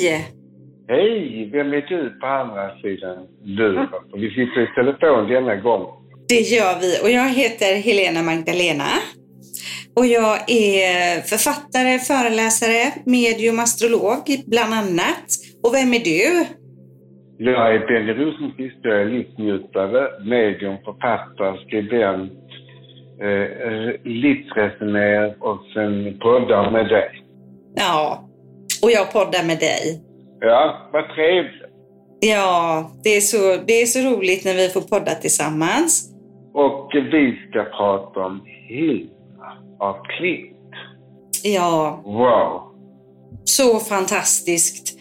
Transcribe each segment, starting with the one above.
Hej! Hej! Vem är du på andra sidan luren? Vi sitter i telefon denna gång. Det gör vi och jag heter Helena Magdalena. Och jag är författare, föreläsare, medium, astrolog bland annat. Och vem är du? Jag är Benny Rosenqvist, jag är livsnjutare, medium, författare, skribent, eh, livsresenär och sen poddar med dig. Ja, och jag poddar med dig. Ja, vad trevligt. Ja, det är, så, det är så roligt när vi får podda tillsammans. Och vi ska prata om Hilma av Klint. Ja, Wow! så fantastiskt.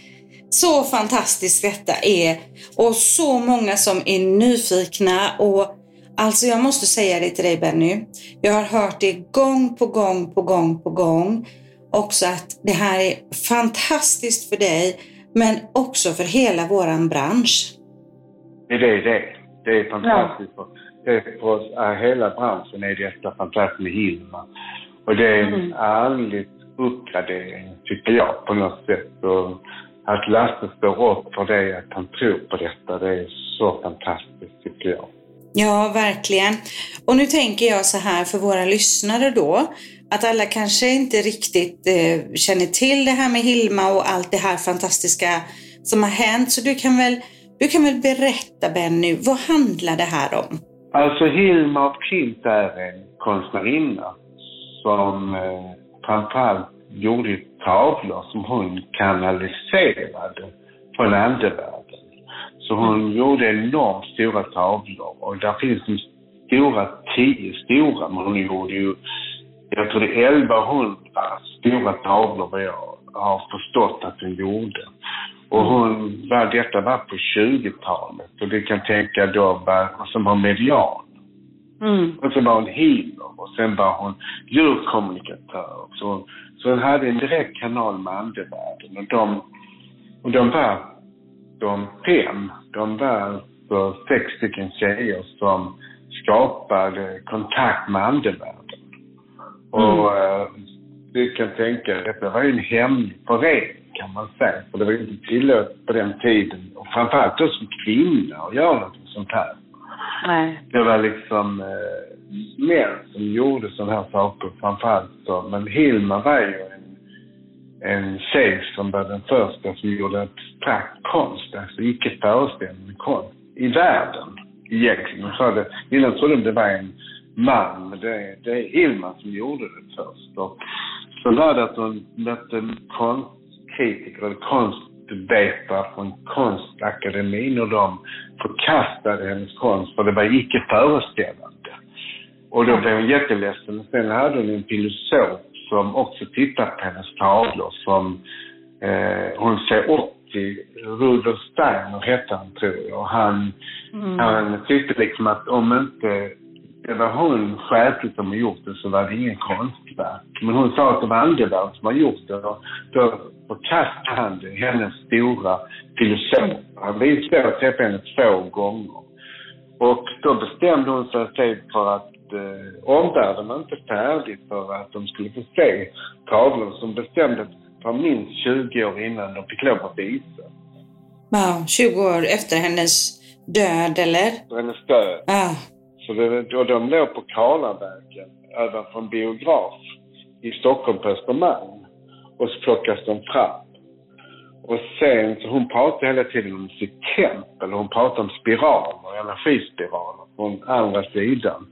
Så fantastiskt detta är. Och så många som är nyfikna. Och alltså jag måste säga det till dig Benny. Jag har hört det gång på gång på gång på gång. Också att det här är fantastiskt för dig. Men också för hela våran bransch. Det är det det är. Fantastiskt. för Det för äh, hela branschen är detta fantastiskt med Hilma. Och det är en Mm. ärlig uppgradering, tycker jag, på något sätt. Och att Lasse står upp för det, att han tror på detta, det är så fantastiskt, tycker jag. Ja, verkligen. Och nu tänker jag så här för våra lyssnare då, att alla kanske inte riktigt eh, känner till det här med Hilma och allt det här fantastiska som har hänt. Så du kan väl, du kan väl berätta Benny, vad handlar det här om? Alltså Hilma af Klint är en konstnärinna som eh, framförallt gjorde tavlor som hon kanaliserade från andevärlden. Så hon gjorde enormt stora tavlor och där finns de stora, tio stora, men hon gjorde ju, jag tror det är 1100 stora tavlor vad jag har förstått att hon gjorde. Och hon var, detta var på 20-talet och du kan tänka då var, som var median. Och så var hon healer och sen var hon djurkommunikatör. Så, så hon hade en direkt kanal med andevärlden och de, och de var de fem, de var alltså sex stycken tjejer som skapade kontakt med andevärlden. Och eh, du kan tänka, detta var ju en hemlig förening kan man säga, för det var ju inte tillåtet på den tiden. Och framförallt då som kvinna att göra något sånt här. Nej. Det var liksom eh, män som gjorde sådana här saker framförallt så. Men Hilma var ju en, en tjej som var den första som gjorde abstrakt konst, alltså icke föreställande konst i världen egentligen. Så det, innan trodde de det var en man, det, det är Hilma som gjorde det först. Och så var det att hon mötte konstkritiker eller konstvetare från konstakademin och de förkastade hennes konst för det var icke föreställande. Och då blev hon jätteledsen. Sen hade hon en filosof som också tittade på hennes tavlor som eh, hon ser upp till. Rudolf Steiner hette han tror jag. Och han, han tyckte liksom att om inte det var hon självklart som har gjort det så var det ingen konstverk. Men hon sa att det var andevärlden som har gjort det. Och då förkastade han det, hennes stora filosof. Han visade att träffa henne två gånger. Och då bestämde hon sig för att eh, omvärlden var inte färdig för att de skulle få se tavlor som bestämde för minst 20 år innan de fick lov att visa. Ja, 20 år efter hennes död eller? Hennes död. Ja, så det, och de låg på Karlavägen även från biograf i Stockholm på Östermalm. Och så plockas de fram. Och sen, så hon pratade hela tiden om sitt tempel. Hon pratade om spiraler, energispiraler från andra sidan.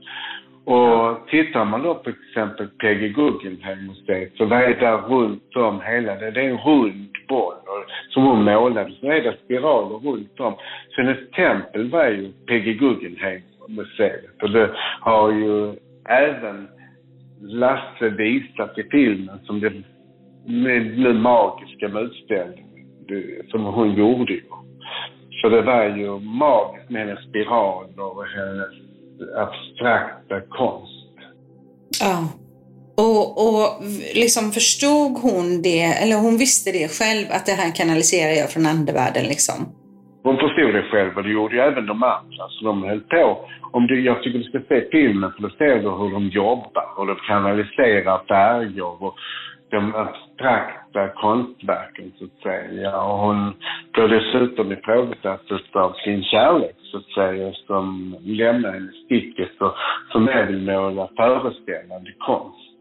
Och tittar man då på till exempel Peggy Guggenheim-museet så vad är där runt om hela det? Det är en rund boll och, som hon målade. Så är det spiraler runt om. Så hennes tempel var ju Peggy Guggenheim. Guggenheim-museet. Och det har ju även Lasse visat i filmen som det med nu magiska utställningen som hon gjorde. Så det var ju magiskt med hennes spiraler och hennes abstrakta konst. ja. Och, och liksom förstod hon det, eller hon visste det själv, att det här kanaliserar jag från andevärlden liksom? Hon förstod det själv och det gjorde ju även de andra. Så de höll på. Om du, jag tycker du ska se filmen för då ser du hur de jobbar. och de kanaliserar färger och de abstrakta konstverken så att säga. Och hon blir dessutom ifrågasatt av sin kärlek så att säga som lämnar henne i sticket och som föreställande konst.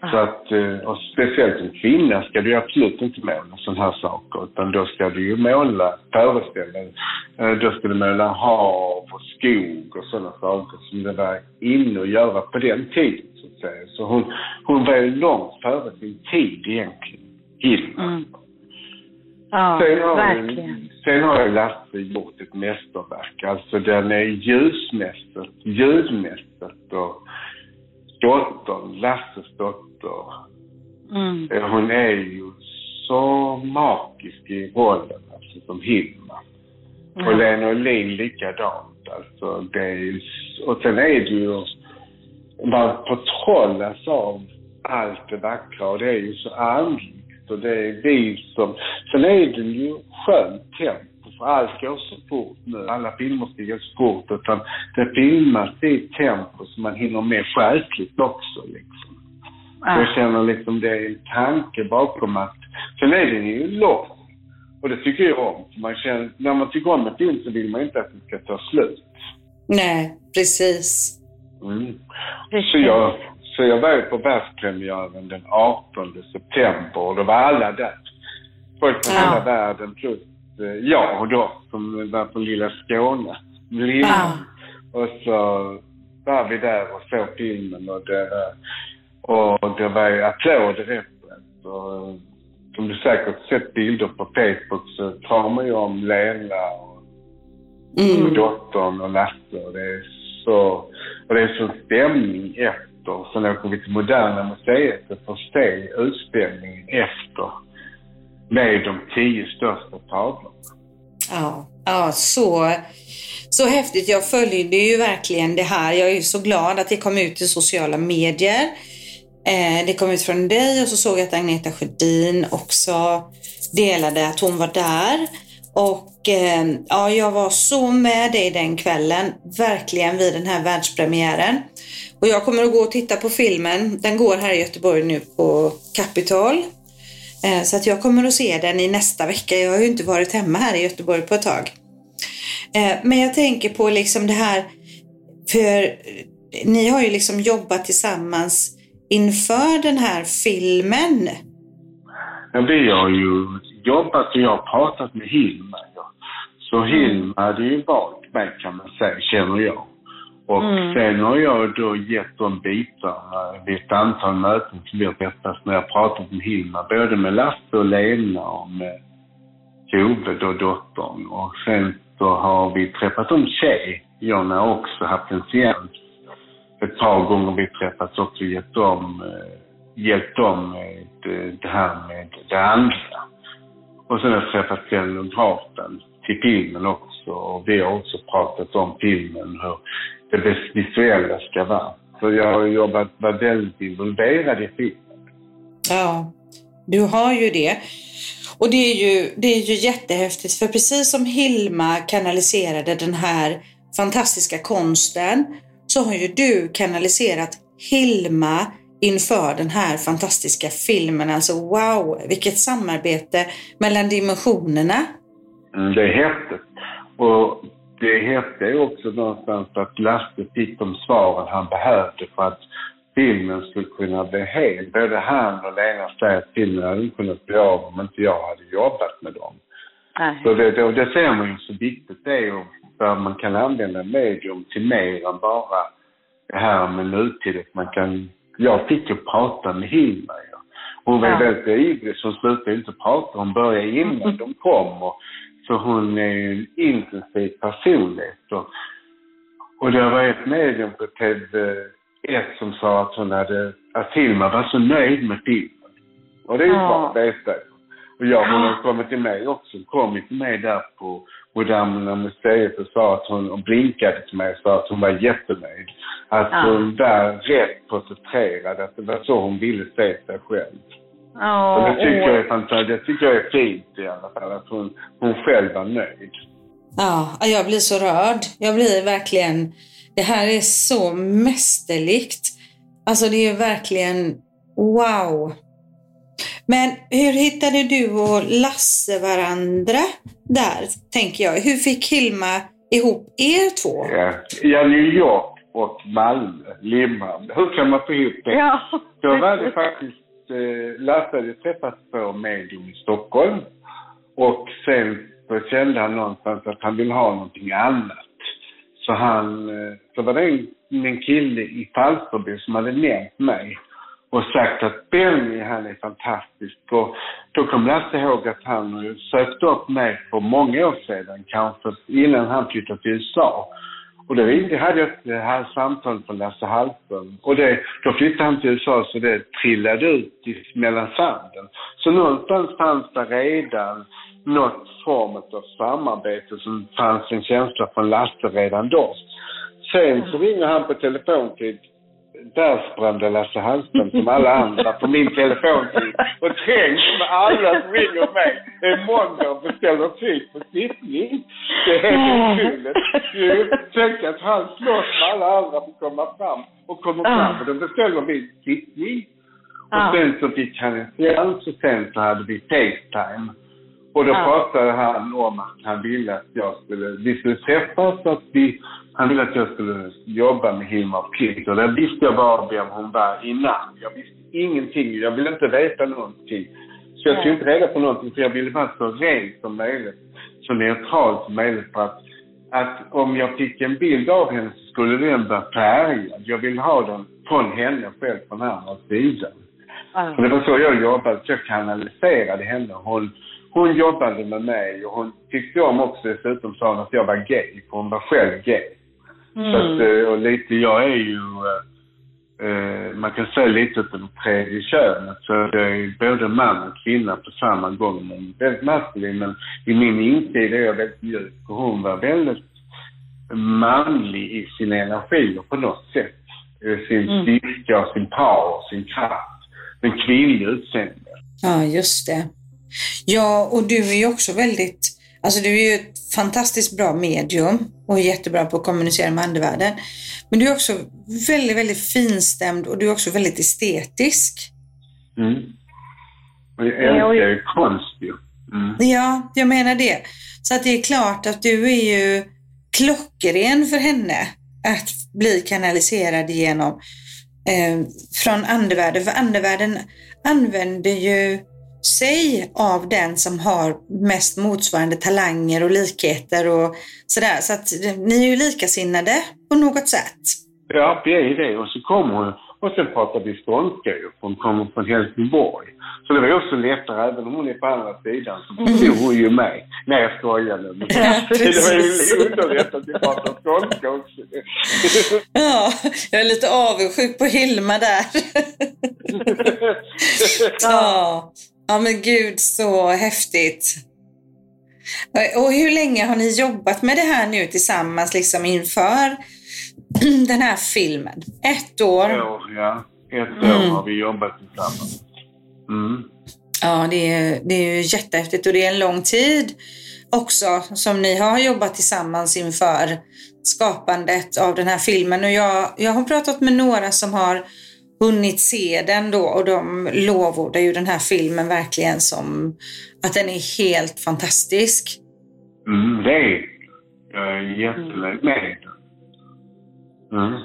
Så att, eh, och speciellt som kvinna ska du absolut inte måla sådana här saker utan då ska du ju måla föreställningar. Eh, då ska du måla hav och skog och sådana saker som det var inne att göra på den tiden så att säga. Så hon, hon var ju långt före sin tid egentligen, Hilma. Mm. Ja, sen har verkligen. sen har ju Lasse gjort ett mästerverk. Alltså den är ljusmästert, ljudmästert och dottern, Lasses dotter, mm. Eh, hon är ju så magisk i rollen, alltså som Hilma. Mm. Och Lena Olin likadant. Alltså, det är, och sen är det ju, man förtrollas av allt det vackra och det är ju så andligt och det är vi som, sen är det ju skönt tempo för allt går så fort nu. Alla filmer ska gå så fort. Utan det filmas i ett tempo så man hinner med själsligt också liksom. Ja. Jag känner liksom det är en tanke bakom att, sen är den ju lång. Och det tycker jag om. Man känner, när man tycker om en film så vill man inte att den ska ta slut. Nej, precis. Mm. Så, jag, så jag var ju på världspremiären den 18 september och då var alla där. Folk från ja. hela världen plus jag då, som var från lilla Skåne. Lilla. Ah. Och så var vi där och såg filmen och det, och det var ju applåder efteråt. Och som du säkert sett bilder på Facebook så tar man ju om Lena och, mm. och dottern och Lasse och det är så, och det är så stämning efter. Sen åker vi till Moderna Museet och får se utställningen efter med de tio största tavlorna. Ja, ja så, så häftigt. Jag följde ju verkligen det här. Jag är så glad att det kom ut i sociala medier. Eh, det kom ut från dig och så såg jag att Agneta Sjödin också delade att hon var där. Och eh, ja, jag var så med dig den kvällen, verkligen vid den här världspremiären. Och jag kommer att gå och titta på filmen. Den går här i Göteborg nu på Capitol så att jag kommer att se den i nästa vecka. Jag har ju inte varit hemma här i Göteborg på ett tag. Eh, men jag tänker på liksom det här, för ni har ju liksom jobbat tillsammans inför den här filmen. Ja, vi har ju jobbat och jag har pratat med Hilma. Så Hilma hade ju valt mig kan man säga, känner jag. Och mm. sen har jag då gett de bitarna vid ett antal möten som vi har träffats när jag pratat med Hilma, både med Lasse och Lena och med Tove, då dottern. Och sen så har vi träffat om har också haft en seans. Ett par gånger vi träffats också och gett dem, eh, hjälpt dem med eh, det här med det andra. Och sen har jag träffat scenografen till filmen också och vi har också pratat om filmen, hur det visuella ska vara. Så jag har jobbat, varit väldigt involverad i filmen. Ja, du har ju det. Och det är ju, det är ju jättehäftigt för precis som Hilma kanaliserade den här fantastiska konsten så har ju du kanaliserat Hilma inför den här fantastiska filmen. Alltså wow, vilket samarbete mellan dimensionerna. Mm, det är häftigt. Och det hette ju också någonstans att Lasse fick de svaren han behövde för att filmen skulle kunna bli hel. Både han och Lena säger att filmen hade inte kunnat bli av om inte jag hade jobbat med dem. Nej. Så det, det, det ser man ju så viktigt det är ju för man kan använda medium till mer än bara det här med nutid. Man kan, jag fick ju prata med Hilma. Ja. Hon var ja. väldigt ivrig så hon slutade inte prata. Hon började innan de kom och så hon är ju en intensiv personlighet. Och, och det var ett medium på TV1 som sa att hon hade, att Hilma var så nöjd med filmen. Och det är ju ja. bra att veta. Och jag, hon har kommit till mig också, kommit till mig där på Moderna Museet och sa att hon, och blinkade till mig och sa att hon var jättenöjd. Att ja. hon var rätt porträtterad, att det var så hon ville se sig själv. Ja, det tycker och... jag är fantastiskt. Det tycker jag är fint i alla fall, att hon, hon själv var nöjd. Ja, jag blir så rörd. Jag blir verkligen... Det här är så mästerligt. Alltså det är verkligen wow. Men hur hittade du och Lasse varandra där, tänker jag? Hur fick Hilma ihop er två? Ja, ja New York och Malmö, Limhamn. Hur kan man få ihop det? Ja. Då var det faktiskt, eh, Lasse hade träffat på medium i Stockholm och sen så kände han någonstans att han ville ha någonting annat. Så han, eh, så var det en, en kille i Falsterbo som hade nämnt mig och sagt att Benny han är fantastisk. Och då kom Lasse ihåg att han sökte upp mig för många år sedan, kanske innan han flyttade till USA. Och då hade jag ett eh, här samtal från Lasse Hallström. Och det, då flyttade han till USA så det trillade ut i, mellan sanden. Så någonstans fanns det redan något form av samarbete som fanns en känsla från Lasse redan då. Sen så ringer han på telefontid världsberömda Lasse Hallström som alla andra på min telefontid och trängs med alla som ringer mig en måndag och beställer tid på sittning. Det är helt otroligt. Tänk att han slåss med alla andra för att komma fram och kommer fram och de beställer min sittning. Och sen så fick han en seans och sen så hade vi Facetime. Och då pratade han om att han ville att jag skulle, vi skulle träffas och att vi han ville att jag skulle jobba med Hilma af Klint och där visste jag bara vem hon var innan. Jag visste ingenting. Jag ville inte veta någonting. Så jag tog inte reda på någonting för jag ville vara så ren som möjligt. Så neutral som möjligt för att, att om jag fick en bild av henne så skulle den vara färgad. Jag ville ha den från henne själv från andra sidan. Mm. Så det var så jag jobbade. Så jag kanaliserade henne. Hon, hon jobbade med mig och hon tyckte om också dessutom sa hon att jag var gay. För hon var själv gay. Mm. Så att, eh, och lite, jag är ju, eh, man kan säga lite åt det tredje könet. Så jag är både man och kvinna på samma gång. Men väldigt maskulin. Men i min intid är jag väldigt mjuk. Och hon var väldigt manlig i sina energier på något sätt. Sin mm. styrka och sin power, sin kraft. Men kvinnlig utseende. Ja, just det. Ja, och du är ju också väldigt Alltså du är ju ett fantastiskt bra medium och är jättebra på att kommunicera med andevärlden. Men du är också väldigt, väldigt finstämd och du är också väldigt estetisk. Mm. Och jag älskar ju konst ju. Mm. Ja, jag menar det. Så att det är klart att du är ju klockren för henne att bli kanaliserad genom eh, från andevärlden. För andevärlden använder ju sig av den som har mest motsvarande talanger och likheter och sådär. Så att ni är ju likasinnade på något sätt. Ja, vi är det. Och så kommer hon och sen pratar vi skånska ju. Hon kommer från Helsingborg. Så det var också lättare, även om hon är på andra sidan så förstod hon ju mig. Nej, jag skojar nu. Ja, det var ju underlätt att vi pratar skånska också. ja, jag är lite avundsjuk på Hilma där. ja. Ja men gud så häftigt. Och hur länge har ni jobbat med det här nu tillsammans liksom inför den här filmen? Ett år? Ett år, ja. Ett år mm. har vi jobbat tillsammans. Mm. Ja, det är, det är ju jättehäftigt och det är en lång tid också som ni har jobbat tillsammans inför skapandet av den här filmen. Och jag, jag har pratat med några som har hunnit se den då och de lovordar ju den här filmen verkligen som att den är helt fantastisk. Mm, det är Jag är jättenöjd med den. Mm.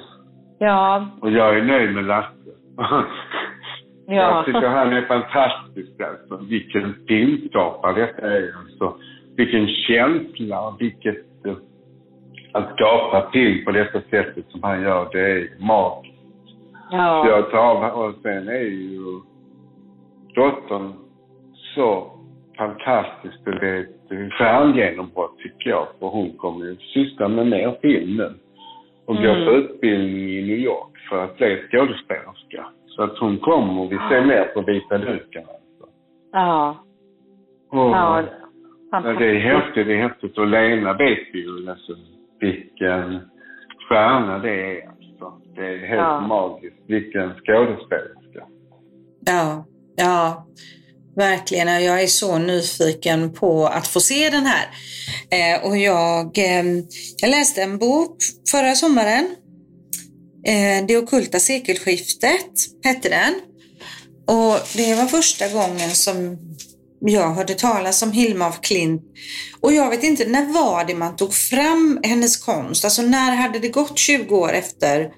Ja. Och jag är nöjd med Lasse. ja. Jag tycker han är fantastisk alltså. Vilken filmskapare detta är alltså. Vilken känsla, vilket... Att skapa film på detta sättet som han gör, det är magiskt. Ja. Så jag tar, och sen är ju dottern så fantastisk. Det är ett stjärngenombrott tycker jag. För hon kommer ju syssla med mer film nu. Och mm. går på utbildning i New York för att bli skådespelerska. Så att hon kommer och vi ser mer på vita duken alltså. Ja. Och, ja. Fantastiskt. Det är häftigt, det är häftigt. Och Lena vet ju alltså vilken stjärna det är. Det är helt ja. magiskt. Vilken skådespelerska. Ja, ja. Verkligen. Jag är så nyfiken på att få se den här. Eh, och jag, eh, jag läste en bok förra sommaren. Eh, det okulta sekelskiftet hette den. Och det var första gången som jag hörde talas om Hilma af Klint. Och jag vet inte, när var det man tog fram hennes konst? Alltså när hade det gått 20 år efter?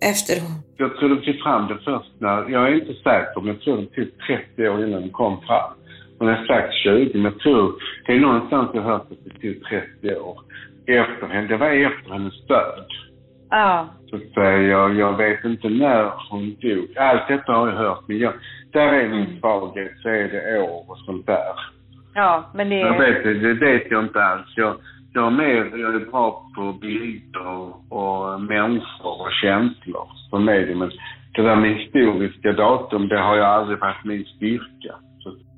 Efter... Jag tror de tog fram det först när, jag är inte säker, men jag tror de tog 30 år innan den kom fram. Hon har sagt 20, men jag tror, det är någonstans jag har hört att det tog 30 år efter henne. Det var efter hennes död. Ja. Så att säga, jag, jag vet inte när hon dog. Allt detta har jag hört, men jag, där är min svaghet, så är det år och sånt där. Ja, men det... Jag vet, det, det vet jag inte alls. Jag, jag är mer jag är bra på bilder och, människor och känslor som medium. Men det där med historiska datum, det har jag aldrig varit min styrka.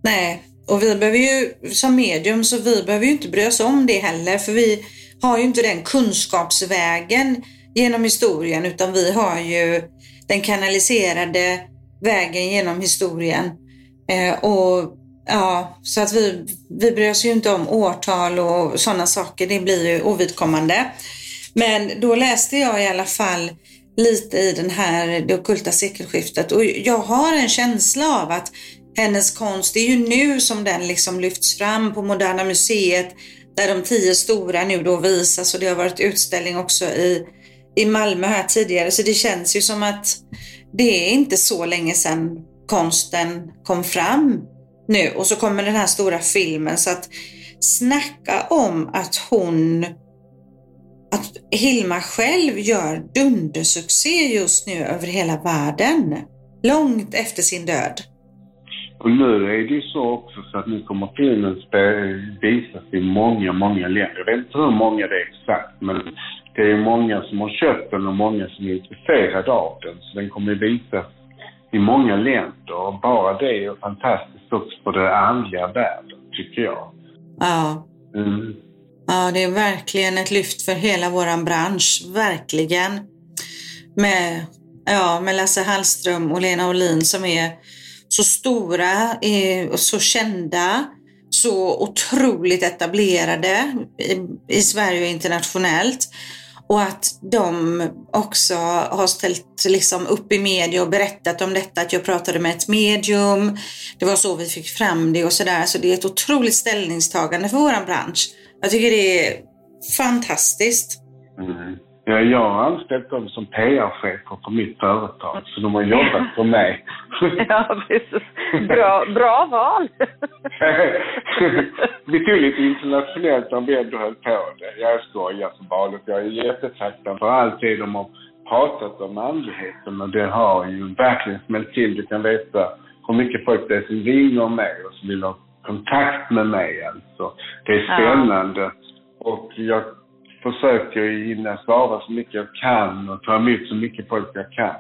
Nej, och vi behöver ju som medium så vi behöver ju inte bry oss om det heller för vi har ju inte den kunskapsvägen genom historien utan vi har ju den kanaliserade vägen genom historien. Eh, och ja, Så att vi, vi bryr oss ju inte om årtal och sådana saker, det blir ju ovidkommande. Men då läste jag i alla fall lite i den här Det ockulta sekelskiftet och jag har en känsla av att hennes konst, det är ju nu som den liksom lyfts fram på Moderna Museet där de tio stora nu då visas och det har varit utställning också i, i Malmö här tidigare. Så det känns ju som att det är inte så länge sedan konsten kom fram nu och så kommer den här stora filmen så att snacka om att hon att Hilma själv gör dundersuccé just nu över hela världen. Långt efter sin död. Och nu är det ju så också så att nu kommer filmen visas i många, många länder. Jag vet inte hur många det är exakt, men det är många som har köpt den och många som är intresserade av den. Så den kommer visas i många länder och bara det är fantastiskt också för den andliga världen, tycker jag. Ja. Mm. Ja, det är verkligen ett lyft för hela våran bransch. Verkligen. Med, ja, med Lasse Hallström och Lena Olin som är så stora eh, och så kända, så otroligt etablerade i, i Sverige och internationellt. Och att de också har ställt liksom upp i media och berättat om detta, att jag pratade med ett medium. Det var så vi fick fram det och sådär. Så det är ett otroligt ställningstagande för våran bransch. Jag tycker det är fantastiskt. Mm. Ja, jag har anställt dem som PR-chefer på mitt företag, så de har jobbat för mig. Ja, precis. Bra, bra val. Lite internationellt när vi ändå höll på det. Jag skojar som vanligt. Jag är jättetacksam för all tid de har pratat om andligheten och det har ju verkligen smält till. Du kan veta hur mycket folk det är som ringer mig och som vill ha kontakt med mig alltså. Det är Ja. spännande. Och jag försöker hinna svara så mycket jag kan och ta emot så mycket folk jag kan.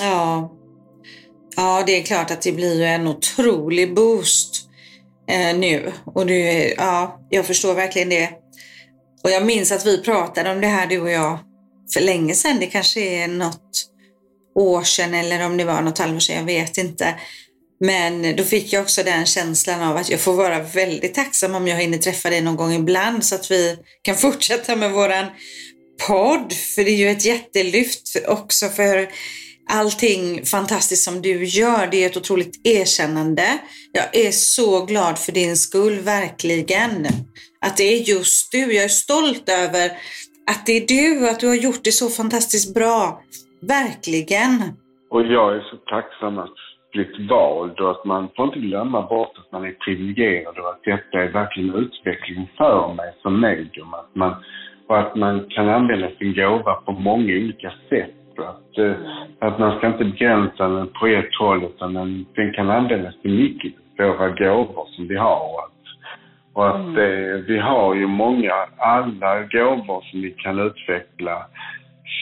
Ja. ja, det är klart att det blir ju en otrolig boost eh, nu. Och du, ja, jag förstår verkligen det. Och jag minns att vi pratade om det här du och jag för länge sedan. Det kanske är något år sedan eller om det var något halvår sedan, jag vet inte. Men då fick jag också den känslan av att jag får vara väldigt tacksam om jag hinner träffa dig någon gång ibland så att vi kan fortsätta med våran podd. För det är ju ett jättelyft också för allting fantastiskt som du gör. Det är ett otroligt erkännande. Jag är så glad för din skull, verkligen. Att det är just du. Jag är stolt över att det är du, att du har gjort det så fantastiskt bra. Verkligen. Och jag är så tacksam att blivit vald och att man får inte glömma bort att man är privilegierad och att detta är verkligen utveckling för mig som medium. Att man, och att man kan använda sin gåva på många olika sätt. Att, eh, att man ska inte begränsa den på ett håll utan den, den kan användas till mycket, våra gåvor som vi har. Och att, och att eh, vi har ju många, alla gåvor som vi kan utveckla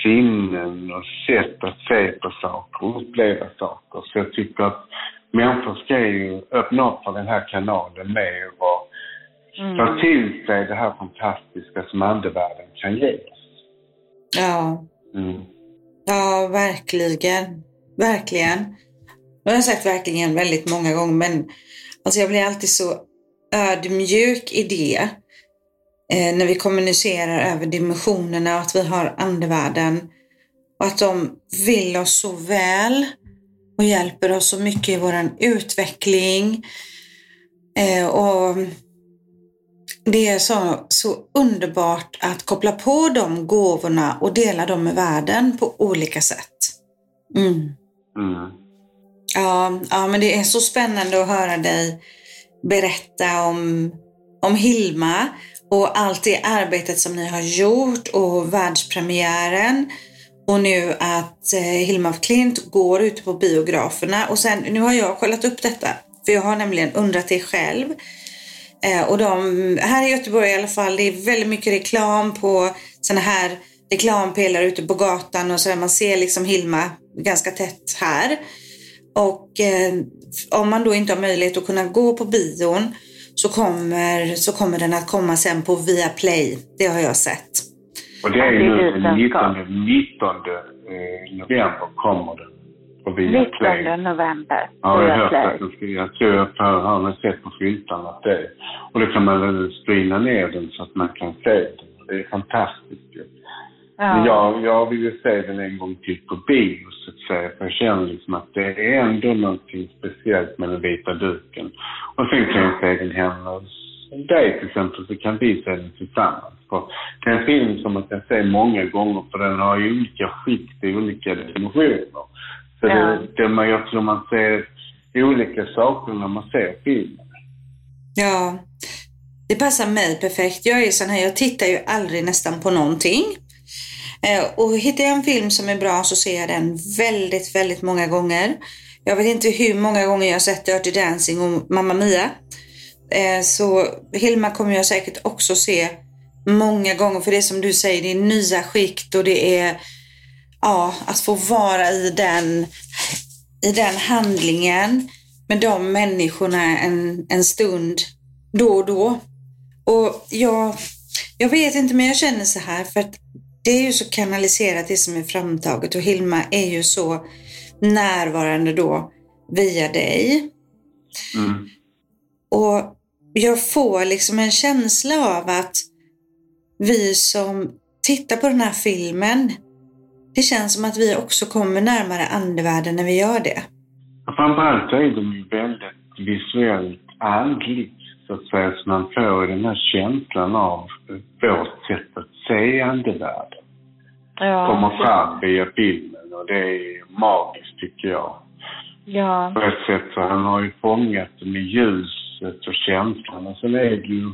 sinnen och sätt att se på saker och uppleva saker. Så jag tycker att människor ska ju öppna upp för den här kanalen mer och ta till sig det här fantastiska som andevärlden kan ge oss. Ja, Mm verkligen. Verkligen. Nu har jag sagt verkligen väldigt många gånger, men alltså jag blir alltid så ödmjuk i det. Eh, när vi kommunicerar över dimensionerna och att vi har andevärlden och att de vill oss så väl. och hjälper oss så mycket i vår utveckling. Eh, och det är så, så underbart att koppla på de gåvorna och dela dem med världen på olika sätt. Mm. Mm. Ja, ja, men det är så spännande att höra dig berätta om, om Hilma och allt det arbetet som ni har gjort och världspremiären. Och nu att eh, Hilma af Klint går ute på biograferna. Och sen, nu har jag kollat upp detta, för jag har nämligen undrat det själv. Eh, och de, här i Göteborg i alla fall, det är väldigt mycket reklam på sådana här reklampelare ute på gatan och så där man ser liksom Hilma ganska tätt här. Och eh, om man då inte har möjlighet att kunna gå på bion så kommer, så kommer den att komma sen på Viaplay. Det har jag sett. Och det är ju är den dit 19, den 19 eh, november kommer den. På Viaplay. 19 november. Ja, jag har hört att den ska, jag tror jag har, sett på skyltarna att det är. Och då kan man streama ner den så att man kan se den. Det är fantastiskt ju. Men jag, jag vill ju se den en gång till på bio så att säga. För jag känner liksom att det är ändå någonting speciellt med den vita duken. Och sen kan jag se den hemma hos dig till exempel så kan vi se den tillsammans. För det är en film som man kan se många gånger för den har ju olika skikt i olika dimensioner. Så Ja. det, det, man, jag tror man ser olika saker när man ser filmen. Ja, det passar mig perfekt. Jag är sån här, jag tittar ju aldrig nästan på någonting. Eh, och hittar jag en film som är bra så ser jag den väldigt, väldigt många gånger. Jag vet inte hur många gånger jag har sett Dirty Dancing och Mamma Mia. Eh, så Hilma kommer jag säkert också se många gånger. För det är som du säger, det är nya skikt och det är ja, att få vara i den, i den handlingen med de människorna en, en stund då och då. Och jag, jag vet inte, men jag känner så här för att det är ju så kanaliserat det som är framtaget och Hilma är ju så närvarande då via dig. Mm. Och jag får liksom en känsla av att vi som tittar på den här filmen, det känns som att vi också kommer närmare andevärlden när vi gör det. Framförallt är de ju väldigt visuellt andligt, så att säga. Så man får den här känslan av vårt sätt att se andevärlden. Ja. Kommer fram via filmen och det är magiskt tycker jag. Ja. På ett sätt så han har ju fångat det med ljuset och känslan. Och sen är det ju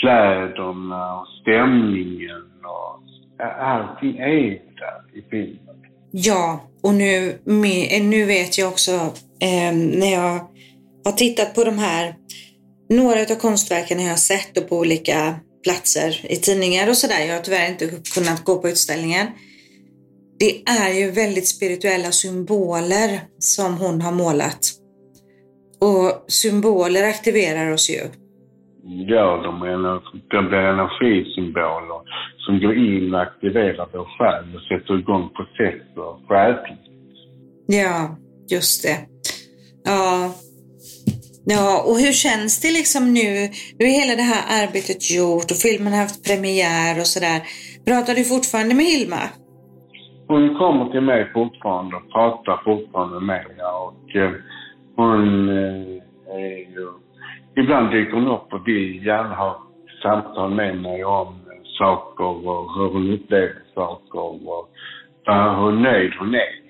kläderna och stämningen och allting är ju där i filmen. Ja, och nu, eh, nu vet jag också eh, när jag har tittat på de här, några av konstverken har jag sett och på olika platser i tidningar och sådär. Jag har tyvärr inte kunnat gå på utställningen. Det är ju väldigt spirituella symboler som hon har målat. Och symboler aktiverar oss ju gör de. ener- De blir energisymboler som går in och aktiverar vår själ och sätter igång processer själsligt. Ja, just det. Ja. Ja, och hur känns det liksom nu? Nu är hela det här arbetet gjort och filmen har haft premiär och sådär. Pratar du fortfarande med Hilma? Hon kommer till mig fortfarande och pratar fortfarande med mig. Och eh, hon eh, är ju... Ibland dyker hon upp och vill gärna ha samtal med mig om saker och hur hon upplever saker och hur nöjd hon är.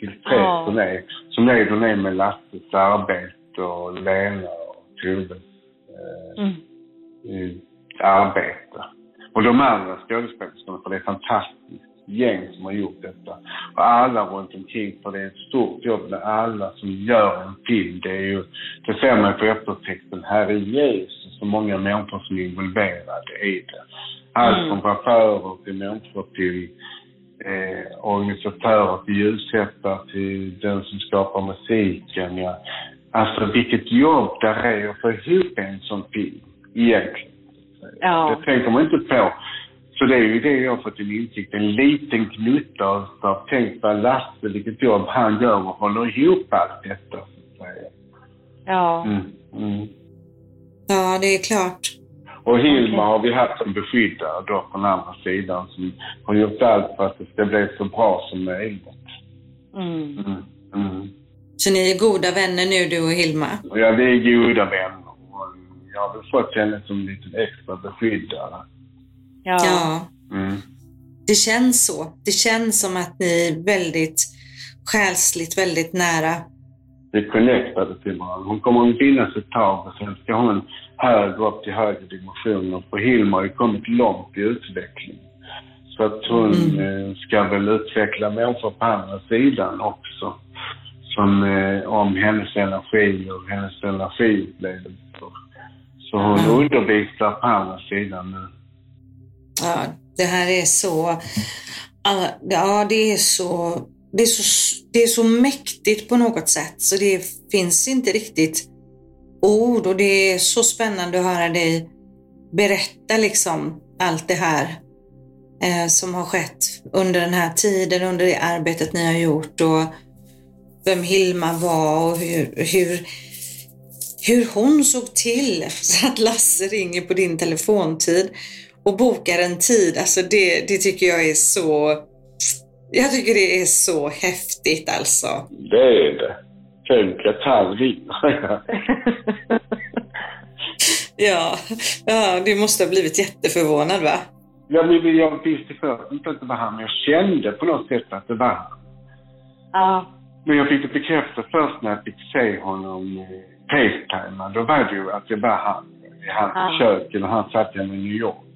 Tillfreds Ja. hon är. Så nöjd hon är med Lasses arbete och Lena och Toves eh, Mm. arbete. Och de andra skådespelerskorna, för det är fantastiskt gäng som har gjort detta. Och alla runt omkring, för det är ett stort jobb med alla som gör en film. Det är ju, det ser man på eftertexten, Herre Jesus, så många människor som är involverade i det. Allt från chaufförer till människor till eh, organisatörer, till ljussättare, till den som skapar musiken. Ja. Alltså vilket jobb där är att få ihop en sån film, egentligen. Ja. Det tänker man inte på. Så det är ju det jag har fått en insikt, en liten gnutta av tänk vad Lasse, vilket jobb han gör och håller ihop allt detta. Så att säga. Ja. Mm, mm. Ja, det är klart. Och Hilma har vi haft som beskyddare då från andra sidan som har gjort allt för att det ska bli så bra som möjligt. Mm. Mm, mm. Så ni är goda vänner nu, du och Hilma? Ja, vi är goda vänner. Och jag har väl fått henne som en liten extra beskyddare. Ja. Ja. Mm. Det känns så. Det känns som att ni är väldigt själsligt väldigt nära. Vi är connectade till varandra. Hon kommer att finnas ett tag och sen ska hon högre upp till högre dimensioner. För Hilma har ju kommit långt i utveckling. Så att hon eh, ska väl utveckla människor på andra sidan också. Som eh, om hennes energi och hennes energiupplevelser. Så hon Mm. undervisar på andra sidan nu. Ja, det här är så... Ja, det är så... Det är så, det är så mäktigt på något sätt så det finns inte riktigt ord och det är så spännande att höra dig berätta liksom allt det här eh, som har skett under den här tiden, under det arbetet ni har gjort och vem Hilma var och hur, hur, hur hon såg till så att Lasse ringer på din telefontid och bokar en tid. Alltså det, det tycker jag är så... Jag tycker det är så häftigt alltså. Det är det. Tänk att han. Ja, ja, du måste ha blivit jätteförvånad va? jag, jag, jag visste först inte att det var han, men jag kände på något sätt att det var han. Ja. Men jag fick det bekräftat först när jag fick se honom eh, facetima. Då var det ju att det var han i hans Ja. kök när han satt hemma i New York.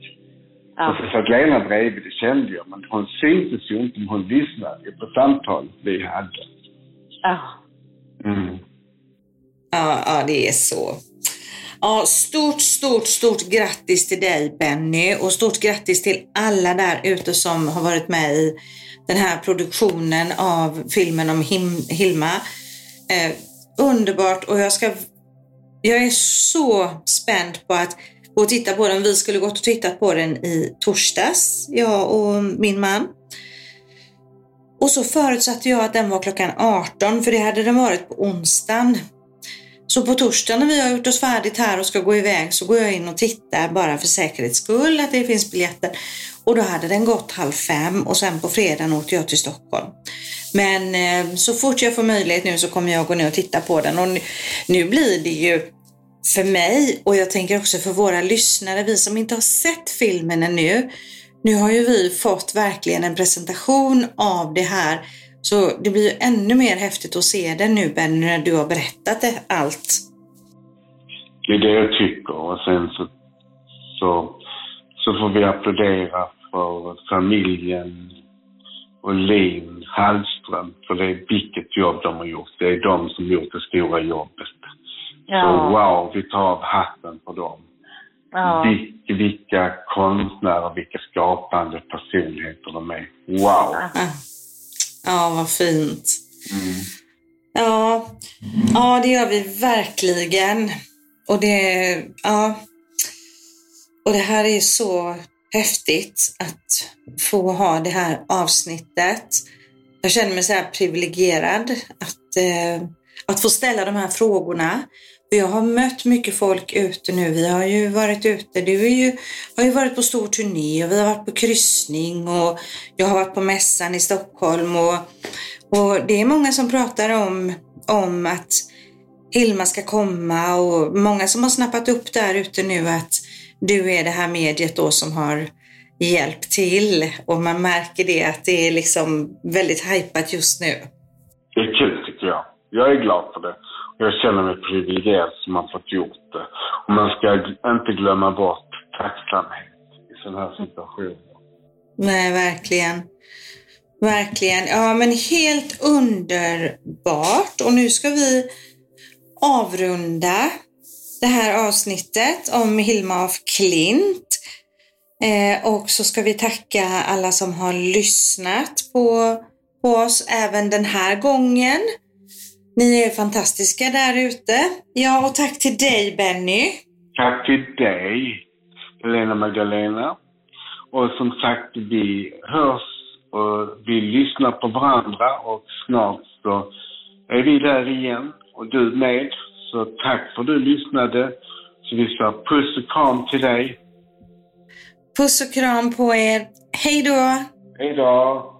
Ja. så satt Lena bredvid, det kände jag. Men hon syntes ju inte, men hon lyssnade ju på samtalet vi hade. Ja. Mm. Ja, ja, det är så. Ja, stort, stort, stort grattis till dig Benny och stort grattis till alla där ute som har varit med i den här produktionen av filmen om Him- Hilma. Eh, underbart och jag ska jag är så spänd på att och titta på den. Vi skulle gått och tittat på den i torsdags, jag och min man. Och så förutsatte jag att den var klockan 18, för det hade den varit på onsdagen. Så på torsdagen när vi har gjort oss färdigt här och ska gå iväg så går jag in och tittar bara för säkerhets skull att det finns biljetter. Och då hade den gått halv fem och sen på fredagen åkte jag till Stockholm. Men eh, så fort jag får möjlighet nu så kommer jag gå ner och titta på den. Och nu, nu blir det ju för mig och jag tänker också för våra lyssnare, vi som inte har sett filmen ännu. Nu har ju vi fått verkligen en presentation av det här. Så det blir ju ännu mer häftigt att se den nu Benny när du har berättat det, allt. Det är det jag tycker. Och sen så, så, så får vi applådera för familjen och Lin Hallström. För det är vilket jobb de har gjort. Det är de som gjort det stora jobbet. Så wow, vi tar av hatten på dem. Ja. Vil- vilka konstnärer, vilka skapande personligheter de är. Wow! Ja, ja vad fint. Mm. Ja, ja, det gör vi verkligen. Och det, ja. Och det här är så häftigt att få ha det här avsnittet. Jag känner mig så här privilegierad att, eh, att få ställa de här frågorna. För jag har mött mycket folk ute nu. Vi har ju varit ute. Du är ju, har ju varit på stor turné och vi har varit på kryssning och jag har varit på mässan i Stockholm och, och det är många som pratar om, om att Hilma ska komma och många som har snappat upp där ute nu att du är det här mediet då som har hjälpt till och man märker det att det är liksom väldigt hypat just nu jag. Är glad för det. Jag känner mig privilegierad som har fått gjort det. Och man ska inte glömma bort tacksamhet i sådana här situationer. Nej, verkligen. Verkligen. Ja, men helt underbart. Och nu ska vi avrunda det här avsnittet om Hilma af Klint. Eh, och så ska vi tacka alla som har lyssnat på, på oss även den här gången. Ni är fantastiska där ute. Ja, och tack till dig Benny. Tack till dig, Helena Magdalena. Och som sagt, vi hörs och vi lyssnar på varandra och snart så är vi där igen och du med. Så tack för att du lyssnade. Så vi sa puss och kram till dig. Puss och kram på er. Hej då! Hej då!